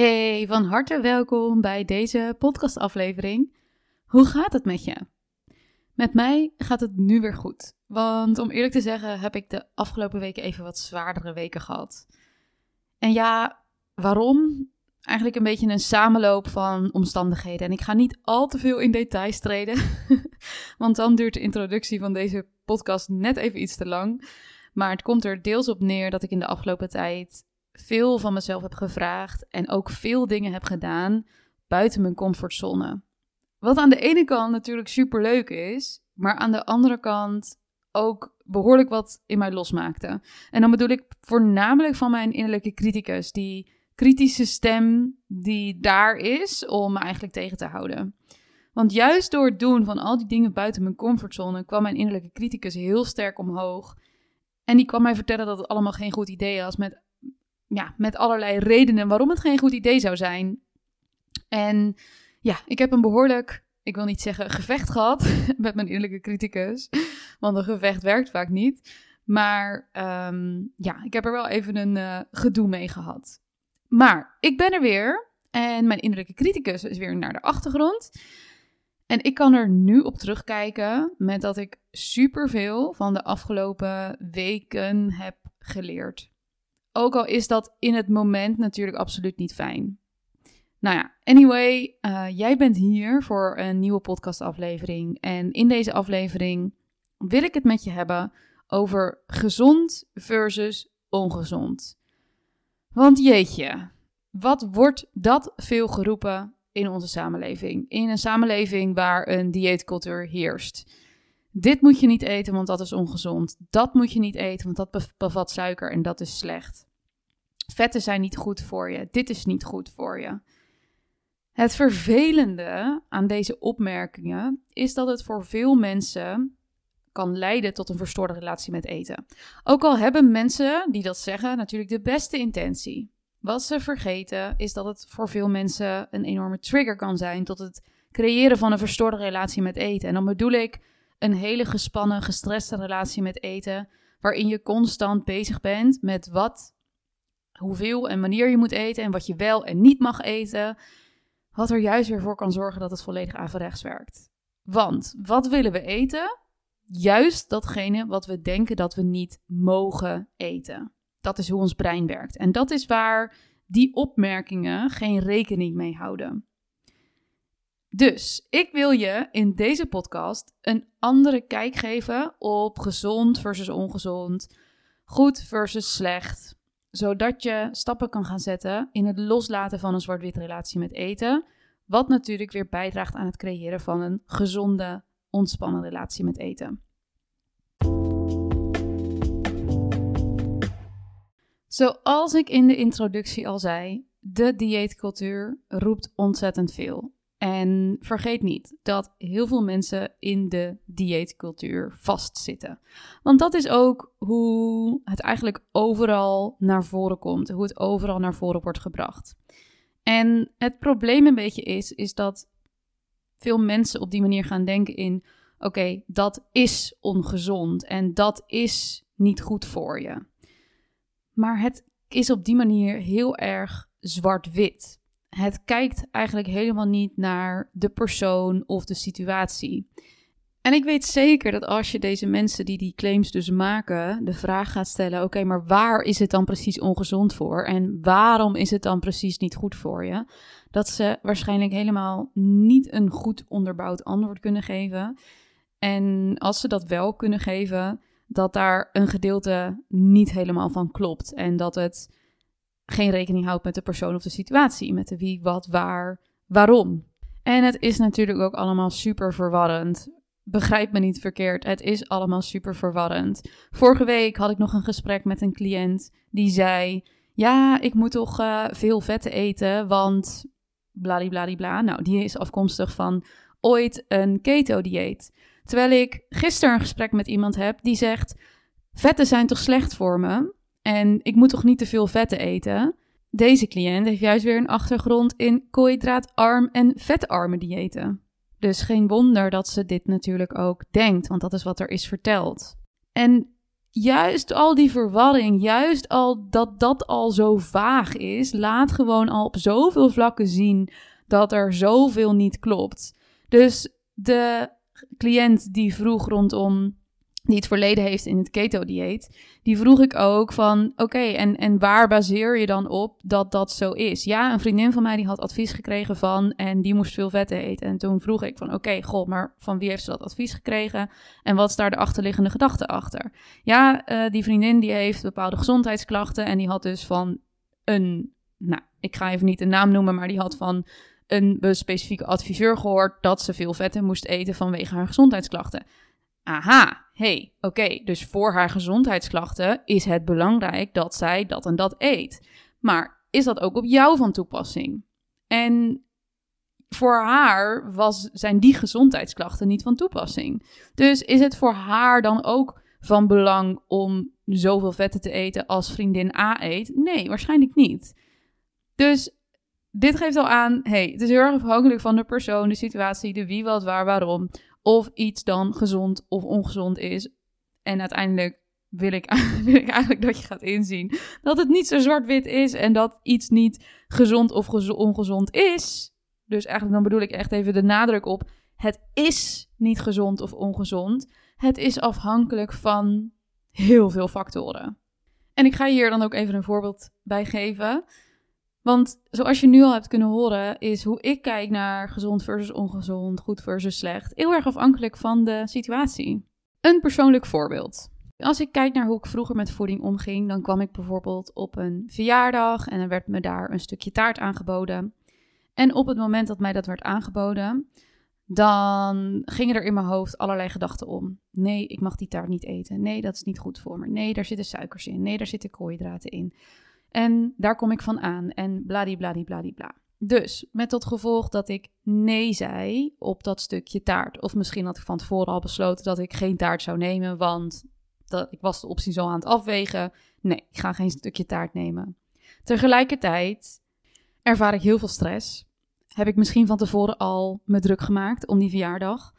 Hey, van harte welkom bij deze podcastaflevering. Hoe gaat het met je? Met mij gaat het nu weer goed. Want om eerlijk te zeggen heb ik de afgelopen weken even wat zwaardere weken gehad. En ja, waarom? Eigenlijk een beetje een samenloop van omstandigheden. En ik ga niet al te veel in details treden, want dan duurt de introductie van deze podcast net even iets te lang. Maar het komt er deels op neer dat ik in de afgelopen tijd veel van mezelf heb gevraagd en ook veel dingen heb gedaan buiten mijn comfortzone. Wat aan de ene kant natuurlijk super leuk is, maar aan de andere kant ook behoorlijk wat in mij losmaakte. En dan bedoel ik voornamelijk van mijn innerlijke criticus, die kritische stem die daar is om me eigenlijk tegen te houden. Want juist door het doen van al die dingen buiten mijn comfortzone kwam mijn innerlijke criticus heel sterk omhoog. En die kwam mij vertellen dat het allemaal geen goed idee was met ja, met allerlei redenen waarom het geen goed idee zou zijn. En ja, ik heb een behoorlijk, ik wil niet zeggen gevecht gehad met mijn innerlijke criticus, want een gevecht werkt vaak niet. Maar ehm, ja, ik heb er wel even een uh, gedoe mee gehad. Maar ik ben er weer en mijn innerlijke criticus is weer naar de achtergrond. En ik kan er nu op terugkijken met dat ik superveel van de afgelopen weken heb geleerd. Ook al is dat in het moment natuurlijk absoluut niet fijn. Nou ja, anyway, uh, jij bent hier voor een nieuwe podcastaflevering. En in deze aflevering wil ik het met je hebben over gezond versus ongezond. Want jeetje, wat wordt dat veel geroepen in onze samenleving? In een samenleving waar een dieetcultuur heerst. Dit moet je niet eten, want dat is ongezond. Dat moet je niet eten, want dat bevat suiker en dat is slecht. Vetten zijn niet goed voor je. Dit is niet goed voor je. Het vervelende aan deze opmerkingen is dat het voor veel mensen kan leiden tot een verstoorde relatie met eten. Ook al hebben mensen die dat zeggen natuurlijk de beste intentie. Wat ze vergeten is dat het voor veel mensen een enorme trigger kan zijn tot het creëren van een verstoorde relatie met eten. En dan bedoel ik een hele gespannen, gestreste relatie met eten, waarin je constant bezig bent met wat, hoeveel en wanneer je moet eten en wat je wel en niet mag eten. Wat er juist weer voor kan zorgen dat het volledig averechts werkt. Want wat willen we eten? Juist datgene wat we denken dat we niet mogen eten. Dat is hoe ons brein werkt. En dat is waar die opmerkingen geen rekening mee houden. Dus ik wil je in deze podcast een andere kijk geven op gezond versus ongezond, goed versus slecht, zodat je stappen kan gaan zetten in het loslaten van een zwart-wit relatie met eten, wat natuurlijk weer bijdraagt aan het creëren van een gezonde, ontspannen relatie met eten. Zoals ik in de introductie al zei, de dieetcultuur roept ontzettend veel. En vergeet niet dat heel veel mensen in de dieetcultuur vastzitten. Want dat is ook hoe het eigenlijk overal naar voren komt, hoe het overal naar voren wordt gebracht. En het probleem een beetje is, is dat veel mensen op die manier gaan denken in, oké, dat is ongezond en dat is niet goed voor je. Maar het is op die manier heel erg zwart-wit het kijkt eigenlijk helemaal niet naar de persoon of de situatie. En ik weet zeker dat als je deze mensen die die claims dus maken, de vraag gaat stellen: oké, maar waar is het dan precies ongezond voor? En waarom is het dan precies niet goed voor je? Dat ze waarschijnlijk helemaal niet een goed onderbouwd antwoord kunnen geven. En als ze dat wel kunnen geven, dat daar een gedeelte niet helemaal van klopt. En dat het geen rekening houdt met de persoon of de situatie, met de wie, wat, waar, waarom. En het is natuurlijk ook allemaal super verwarrend. Begrijp me niet verkeerd, het is allemaal super verwarrend. Vorige week had ik nog een gesprek met een cliënt die zei: Ja, ik moet toch uh, veel vetten eten, want bladibladibla. Nou, die is afkomstig van ooit een keto-dieet. Terwijl ik gisteren een gesprek met iemand heb die zegt: Vetten zijn toch slecht voor me? En ik moet toch niet te veel vetten eten? Deze cliënt heeft juist weer een achtergrond in koolhydraatarm en vetarme diëten. Dus geen wonder dat ze dit natuurlijk ook denkt, want dat is wat er is verteld. En juist al die verwarring, juist al dat dat al zo vaag is, laat gewoon al op zoveel vlakken zien dat er zoveel niet klopt. Dus de cliënt die vroeg rondom die het verleden heeft in het keto-dieet, die vroeg ik ook van, oké, en, en waar baseer je dan op dat dat zo is? Ja, een vriendin van mij die had advies gekregen van, en die moest veel vetten eten. En toen vroeg ik van, oké, god, maar van wie heeft ze dat advies gekregen? En wat is daar de achterliggende gedachte achter? Ja, uh, die vriendin die heeft bepaalde gezondheidsklachten en die had dus van een, nou, ik ga even niet een naam noemen, maar die had van een specifieke adviseur gehoord dat ze veel vetten moest eten vanwege haar gezondheidsklachten. Aha, hey, oké, dus voor haar gezondheidsklachten is het belangrijk dat zij dat en dat eet. Maar is dat ook op jou van toepassing? En voor haar was, zijn die gezondheidsklachten niet van toepassing. Dus is het voor haar dan ook van belang om zoveel vetten te eten als vriendin A eet? Nee, waarschijnlijk niet. Dus dit geeft al aan, hey, het is heel erg afhankelijk van de persoon, de situatie, de wie, wat, waar, waarom of iets dan gezond of ongezond is. En uiteindelijk wil ik, wil ik eigenlijk dat je gaat inzien dat het niet zo zwart-wit is en dat iets niet gezond of ongezond is. Dus eigenlijk dan bedoel ik echt even de nadruk op: het is niet gezond of ongezond. Het is afhankelijk van heel veel factoren. En ik ga hier dan ook even een voorbeeld bij geven. Want zoals je nu al hebt kunnen horen, is hoe ik kijk naar gezond versus ongezond, goed versus slecht, heel erg afhankelijk van de situatie. Een persoonlijk voorbeeld. Als ik kijk naar hoe ik vroeger met voeding omging, dan kwam ik bijvoorbeeld op een verjaardag en er werd me daar een stukje taart aangeboden. En op het moment dat mij dat werd aangeboden, dan gingen er in mijn hoofd allerlei gedachten om. Nee, ik mag die taart niet eten. Nee, dat is niet goed voor me. Nee, daar zitten suikers in. Nee, daar zitten koolhydraten in. En daar kom ik van aan en bladibladibladibla. Dus met tot gevolg dat ik nee zei op dat stukje taart. Of misschien had ik van tevoren al besloten dat ik geen taart zou nemen, want dat, ik was de optie zo aan het afwegen. Nee, ik ga geen stukje taart nemen. Tegelijkertijd ervaar ik heel veel stress. Heb ik misschien van tevoren al me druk gemaakt om die verjaardag.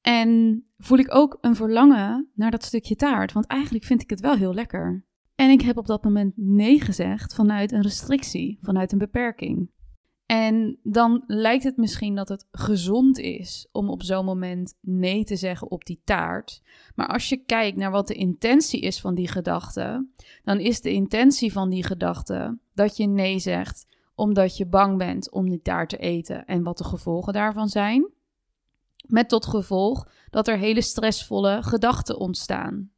En voel ik ook een verlangen naar dat stukje taart, want eigenlijk vind ik het wel heel lekker. En ik heb op dat moment nee gezegd vanuit een restrictie, vanuit een beperking. En dan lijkt het misschien dat het gezond is om op zo'n moment nee te zeggen op die taart. Maar als je kijkt naar wat de intentie is van die gedachte, dan is de intentie van die gedachte dat je nee zegt omdat je bang bent om die taart te eten en wat de gevolgen daarvan zijn. Met tot gevolg dat er hele stressvolle gedachten ontstaan.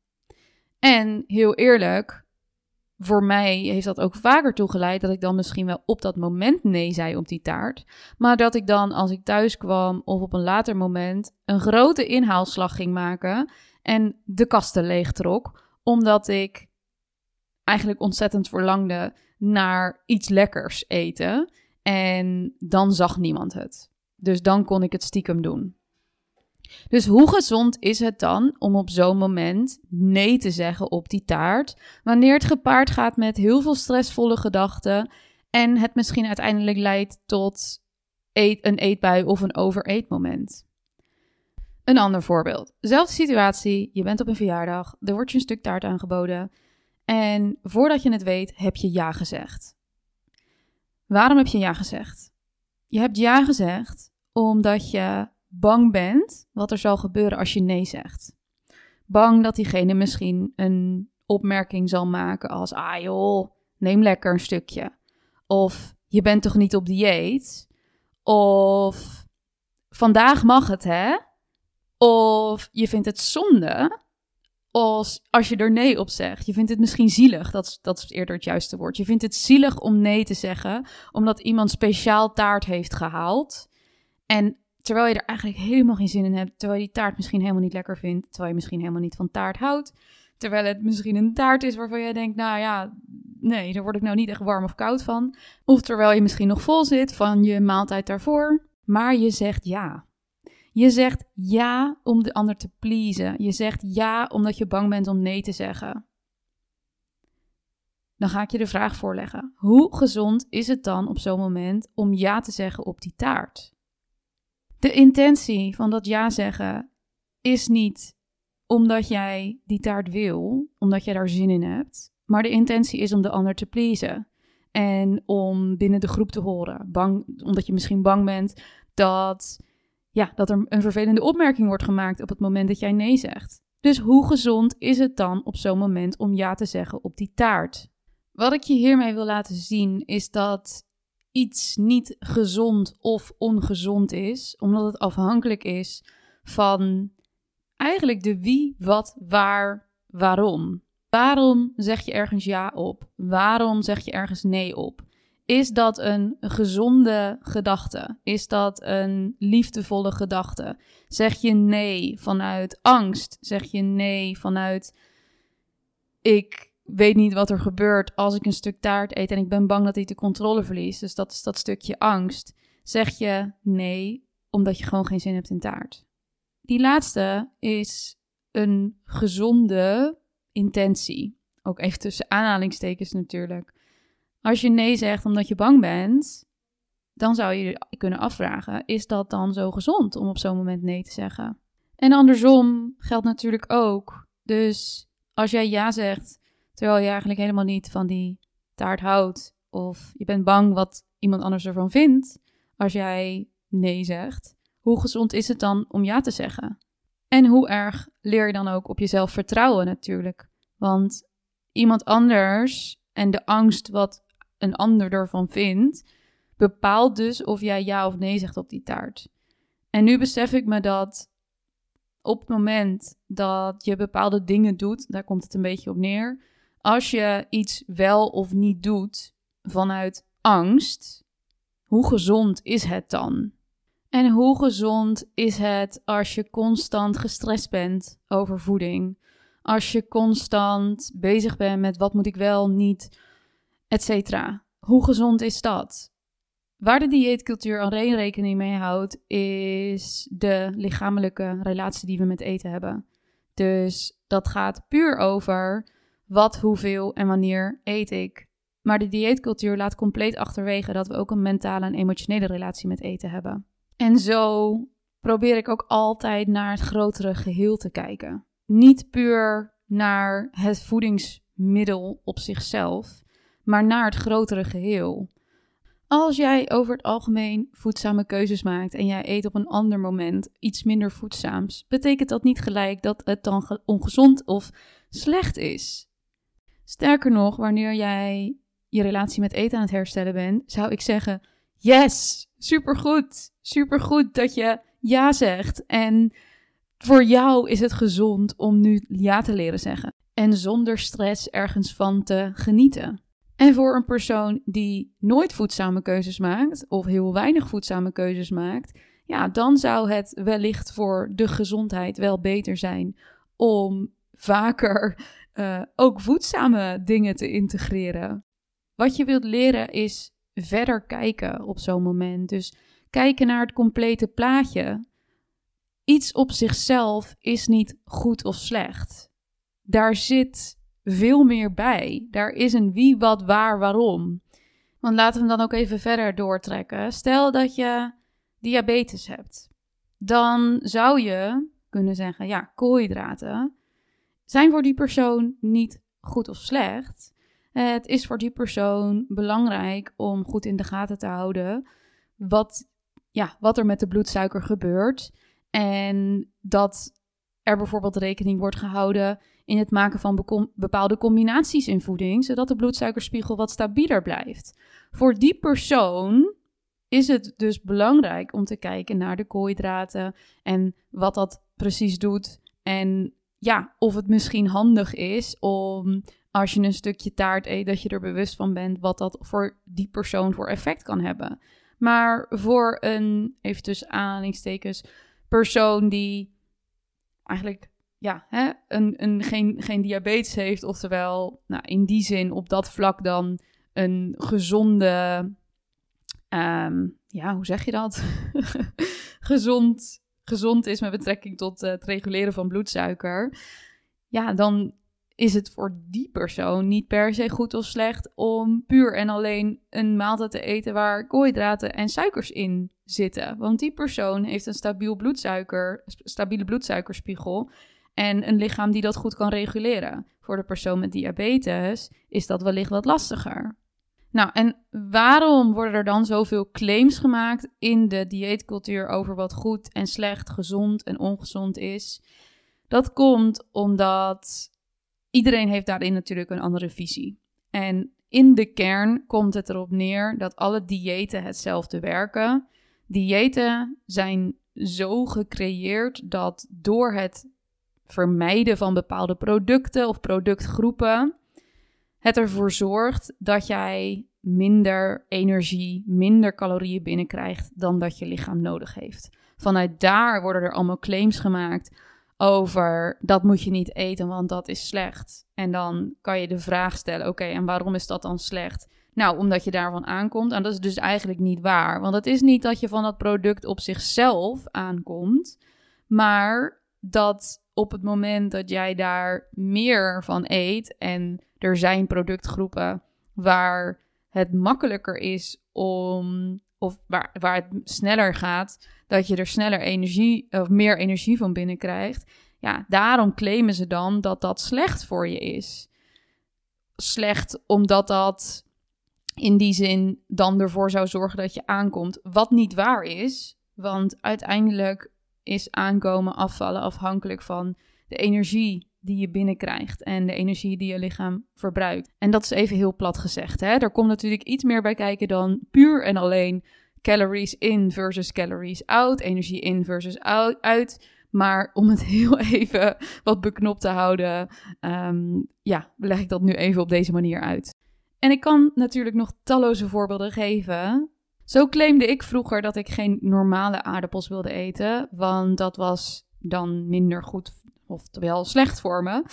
En heel eerlijk, voor mij heeft dat ook vaker toegeleid dat ik dan misschien wel op dat moment nee zei op die taart. Maar dat ik dan als ik thuis kwam of op een later moment een grote inhaalslag ging maken en de kasten leegtrok. Omdat ik eigenlijk ontzettend verlangde naar iets lekkers eten. En dan zag niemand het. Dus dan kon ik het stiekem doen. Dus hoe gezond is het dan om op zo'n moment nee te zeggen op die taart, wanneer het gepaard gaat met heel veel stressvolle gedachten en het misschien uiteindelijk leidt tot een eetbui of een overeetmoment? Een ander voorbeeld. Zelfde situatie, je bent op een verjaardag, er wordt je een stuk taart aangeboden en voordat je het weet heb je ja gezegd. Waarom heb je ja gezegd? Je hebt ja gezegd omdat je bang bent wat er zal gebeuren als je nee zegt. Bang dat diegene misschien een opmerking zal maken als: ah joh, neem lekker een stukje. Of je bent toch niet op dieet? Of vandaag mag het hè? Of je vindt het zonde als, als je er nee op zegt. Je vindt het misschien zielig, dat, dat is eerder het juiste woord. Je vindt het zielig om nee te zeggen, omdat iemand speciaal taart heeft gehaald. En Terwijl je er eigenlijk helemaal geen zin in hebt. Terwijl je die taart misschien helemaal niet lekker vindt. Terwijl je misschien helemaal niet van taart houdt. Terwijl het misschien een taart is waarvan je denkt, nou ja, nee, daar word ik nou niet echt warm of koud van. Of terwijl je misschien nog vol zit van je maaltijd daarvoor. Maar je zegt ja. Je zegt ja om de ander te pleasen. Je zegt ja omdat je bang bent om nee te zeggen. Dan ga ik je de vraag voorleggen. Hoe gezond is het dan op zo'n moment om ja te zeggen op die taart? De intentie van dat ja zeggen is niet omdat jij die taart wil, omdat jij daar zin in hebt, maar de intentie is om de ander te pleasen. En om binnen de groep te horen. Bang, omdat je misschien bang bent dat, ja, dat er een vervelende opmerking wordt gemaakt op het moment dat jij nee zegt. Dus hoe gezond is het dan op zo'n moment om ja te zeggen op die taart? Wat ik je hiermee wil laten zien is dat iets niet gezond of ongezond is, omdat het afhankelijk is van eigenlijk de wie, wat, waar, waarom. Waarom zeg je ergens ja op? Waarom zeg je ergens nee op? Is dat een gezonde gedachte? Is dat een liefdevolle gedachte? Zeg je nee vanuit angst? Zeg je nee vanuit ik weet niet wat er gebeurt als ik een stuk taart eet en ik ben bang dat ik de controle verlies? Dus dat is dat stukje angst. Zeg je nee omdat je gewoon geen zin hebt in taart? Die laatste is een gezonde intentie. Ook even tussen aanhalingstekens natuurlijk. Als je nee zegt omdat je bang bent, dan zou je je kunnen afvragen: is dat dan zo gezond om op zo'n moment nee te zeggen? En andersom geldt natuurlijk ook. Dus als jij ja zegt terwijl je eigenlijk helemaal niet van die taart houdt, of je bent bang wat iemand anders ervan vindt als jij nee zegt, hoe gezond is het dan om ja te zeggen? En hoe erg leer je dan ook op jezelf vertrouwen natuurlijk? Want iemand anders en de angst wat een ander ervan vindt, bepaalt dus of jij ja of nee zegt op die taart. En nu besef ik me dat op het moment dat je bepaalde dingen doet, daar komt het een beetje op neer. Als je iets wel of niet doet vanuit angst, hoe gezond is het dan? En hoe gezond is het als je constant gestrest bent over voeding? Als je constant bezig bent met wat moet ik wel, niet, etc. Hoe gezond is dat? Waar de dieetcultuur alleen rekening mee houdt, is de lichamelijke relatie die we met eten hebben. Dus dat gaat puur over wat, hoeveel en wanneer eet ik. Maar de dieetcultuur laat compleet achterwege dat we ook een mentale en emotionele relatie met eten hebben. En zo probeer ik ook altijd naar het grotere geheel te kijken. Niet puur naar het voedingsmiddel op zichzelf, maar naar het grotere geheel. Als jij over het algemeen voedzame keuzes maakt en jij eet op een ander moment iets minder voedzaams, betekent dat niet gelijk dat het dan ongezond of slecht is. Sterker nog, wanneer jij je relatie met eten aan het herstellen bent, zou ik zeggen: Yes, supergoed. Supergoed dat je ja zegt. En voor jou is het gezond om nu ja te leren zeggen. En zonder stress ergens van te genieten. En voor een persoon die nooit voedzame keuzes maakt, of heel weinig voedzame keuzes maakt, ja, dan zou het wellicht voor de gezondheid wel beter zijn om vaker uh, ook voedzame dingen te integreren. Wat je wilt leren is verder kijken op zo'n moment. Dus kijken naar het complete plaatje. Iets op zichzelf is niet goed of slecht. Daar zit veel meer bij. Daar is een wie, wat, waar, waarom. Want laten we hem dan ook even verder doortrekken. Stel dat je diabetes hebt. Dan zou je kunnen zeggen: ja, koolhydraten zijn voor die persoon niet goed of slecht. Het is voor die persoon belangrijk om goed in de gaten te houden wat, ja, wat er met de bloedsuiker gebeurt. En dat er bijvoorbeeld rekening wordt gehouden in het maken van bepaalde combinaties in voeding, zodat de bloedsuikerspiegel wat stabieler blijft. Voor die persoon is het dus belangrijk om te kijken naar de koolhydraten en wat dat precies doet. En ja, of het misschien handig is om als je een stukje taart eet, dat je er bewust van bent wat dat voor die persoon voor effect kan hebben. Maar voor een, even tussen aanhalingstekens, persoon die eigenlijk ja, hè, een, een, geen, geen diabetes heeft, oftewel nou, in die zin op dat vlak dan een gezonde, ehm, ja, hoe zeg je dat? gezond, gezond is met betrekking tot het reguleren van bloedsuiker. Ja, dan is het voor die persoon niet per se goed of slecht om puur en alleen een maaltijd te eten waar koolhydraten en suikers in zitten. Want die persoon heeft een stabiel bloedsuiker, stabiele bloedsuikerspiegel En een lichaam die dat goed kan reguleren. Voor de persoon met diabetes is dat wellicht wat lastiger. Nou, en waarom worden er dan zoveel claims gemaakt in de dieetcultuur over wat goed en slecht, gezond en ongezond is? Dat komt omdat iedereen heeft daarin natuurlijk een andere visie. En in de kern komt het erop neer dat alle diëten hetzelfde werken. Diëten zijn zo gecreëerd dat door het vermijden van bepaalde producten of productgroepen het ervoor zorgt dat jij minder energie, minder calorieën binnenkrijgt dan dat je lichaam nodig heeft. Vanuit daar worden er allemaal claims gemaakt over dat moet je niet eten, want dat is slecht. En dan kan je de vraag stellen: oké, en waarom is dat dan slecht? Nou, omdat je daarvan aankomt. En dat is dus eigenlijk niet waar. Want het is niet dat je van dat product op zichzelf aankomt, maar dat op het moment dat jij daar meer van eet en er zijn productgroepen waar het makkelijker is om, of waar, waar het sneller gaat, dat je er sneller energie of meer energie van binnenkrijgt. Ja, daarom claimen ze dan dat dat slecht voor je is. Slecht omdat dat in die zin dan ervoor zou zorgen dat je aankomt. Wat niet waar is, want uiteindelijk is aankomen, afvallen afhankelijk van de energie die je binnenkrijgt en de energie die je lichaam verbruikt. En dat is even heel plat gezegd. Hè? Er komt natuurlijk iets meer bij kijken dan puur en alleen calories in versus calories out, energie in versus uit. Maar om het heel even wat beknopt te houden, um, ja, leg ik dat nu even op deze manier uit. En ik kan natuurlijk nog talloze voorbeelden geven. Zo claimde ik vroeger dat ik geen normale aardappels wilde eten, want dat was dan minder goed oftewel slecht voor me.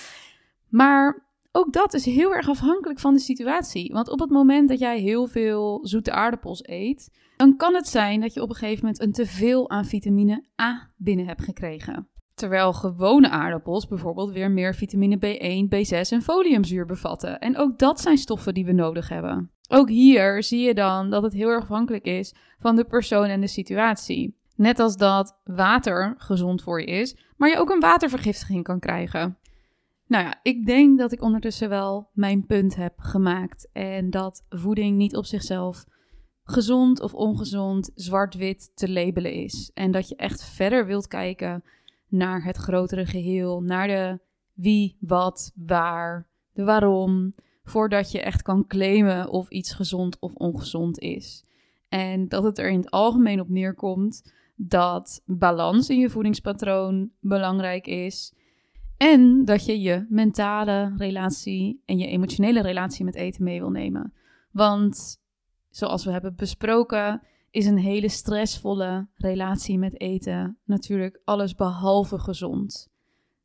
Maar ook dat is heel erg afhankelijk van de situatie. Want op het moment dat jij heel veel zoete aardappels eet, dan kan het zijn dat je op een gegeven moment een teveel aan vitamine A binnen hebt gekregen. Terwijl gewone aardappels bijvoorbeeld weer meer vitamine B1, B6 en foliumzuur bevatten. En ook dat zijn stoffen die we nodig hebben. Ook hier zie je dan dat het heel erg afhankelijk is van de persoon en de situatie. Net als dat water gezond voor je is, maar je ook een watervergiftiging kan krijgen. Nou ja, ik denk dat ik ondertussen wel mijn punt heb gemaakt. En dat voeding niet op zichzelf gezond of ongezond, zwart-wit te labelen is. En dat je echt verder wilt kijken naar het grotere geheel, naar de wie, wat, waar, de waarom, voordat je echt kan claimen of iets gezond of ongezond is. En dat het er in het algemeen op neerkomt dat balans in je voedingspatroon belangrijk is. En dat je je mentale relatie en je emotionele relatie met eten mee wil nemen. Want zoals we hebben besproken, is een hele stressvolle relatie met eten natuurlijk alles behalve gezond.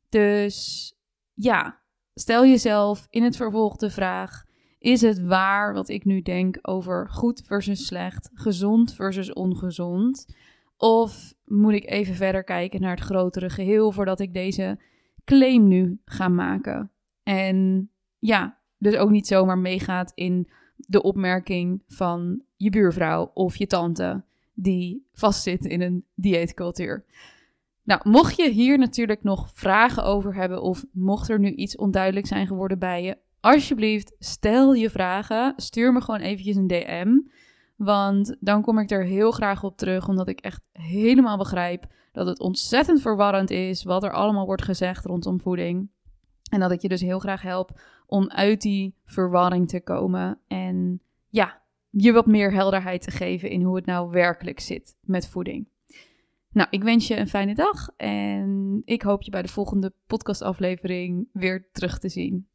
Dus ja, stel jezelf in het vervolg de vraag: is het waar wat ik nu denk over goed versus slecht, gezond versus ongezond? Of moet ik even verder kijken naar het grotere geheel voordat ik deze claim nu ga maken? En ja, dus ook niet zomaar meegaat in de opmerking van je buurvrouw of je tante die vastzit in een dieetcultuur. Nou, mocht je hier natuurlijk nog vragen over hebben of mocht er nu iets onduidelijk zijn geworden bij je, alsjeblieft stel je vragen. Stuur me gewoon eventjes een DM. Want dan kom ik er heel graag op terug, omdat ik echt helemaal begrijp dat het ontzettend verwarrend is wat er allemaal wordt gezegd rondom voeding. En dat ik je dus heel graag help om uit die verwarring te komen en ja, je wat meer helderheid te geven in hoe het nou werkelijk zit met voeding. Nou, ik wens je een fijne dag en ik hoop je bij de volgende podcastaflevering weer terug te zien.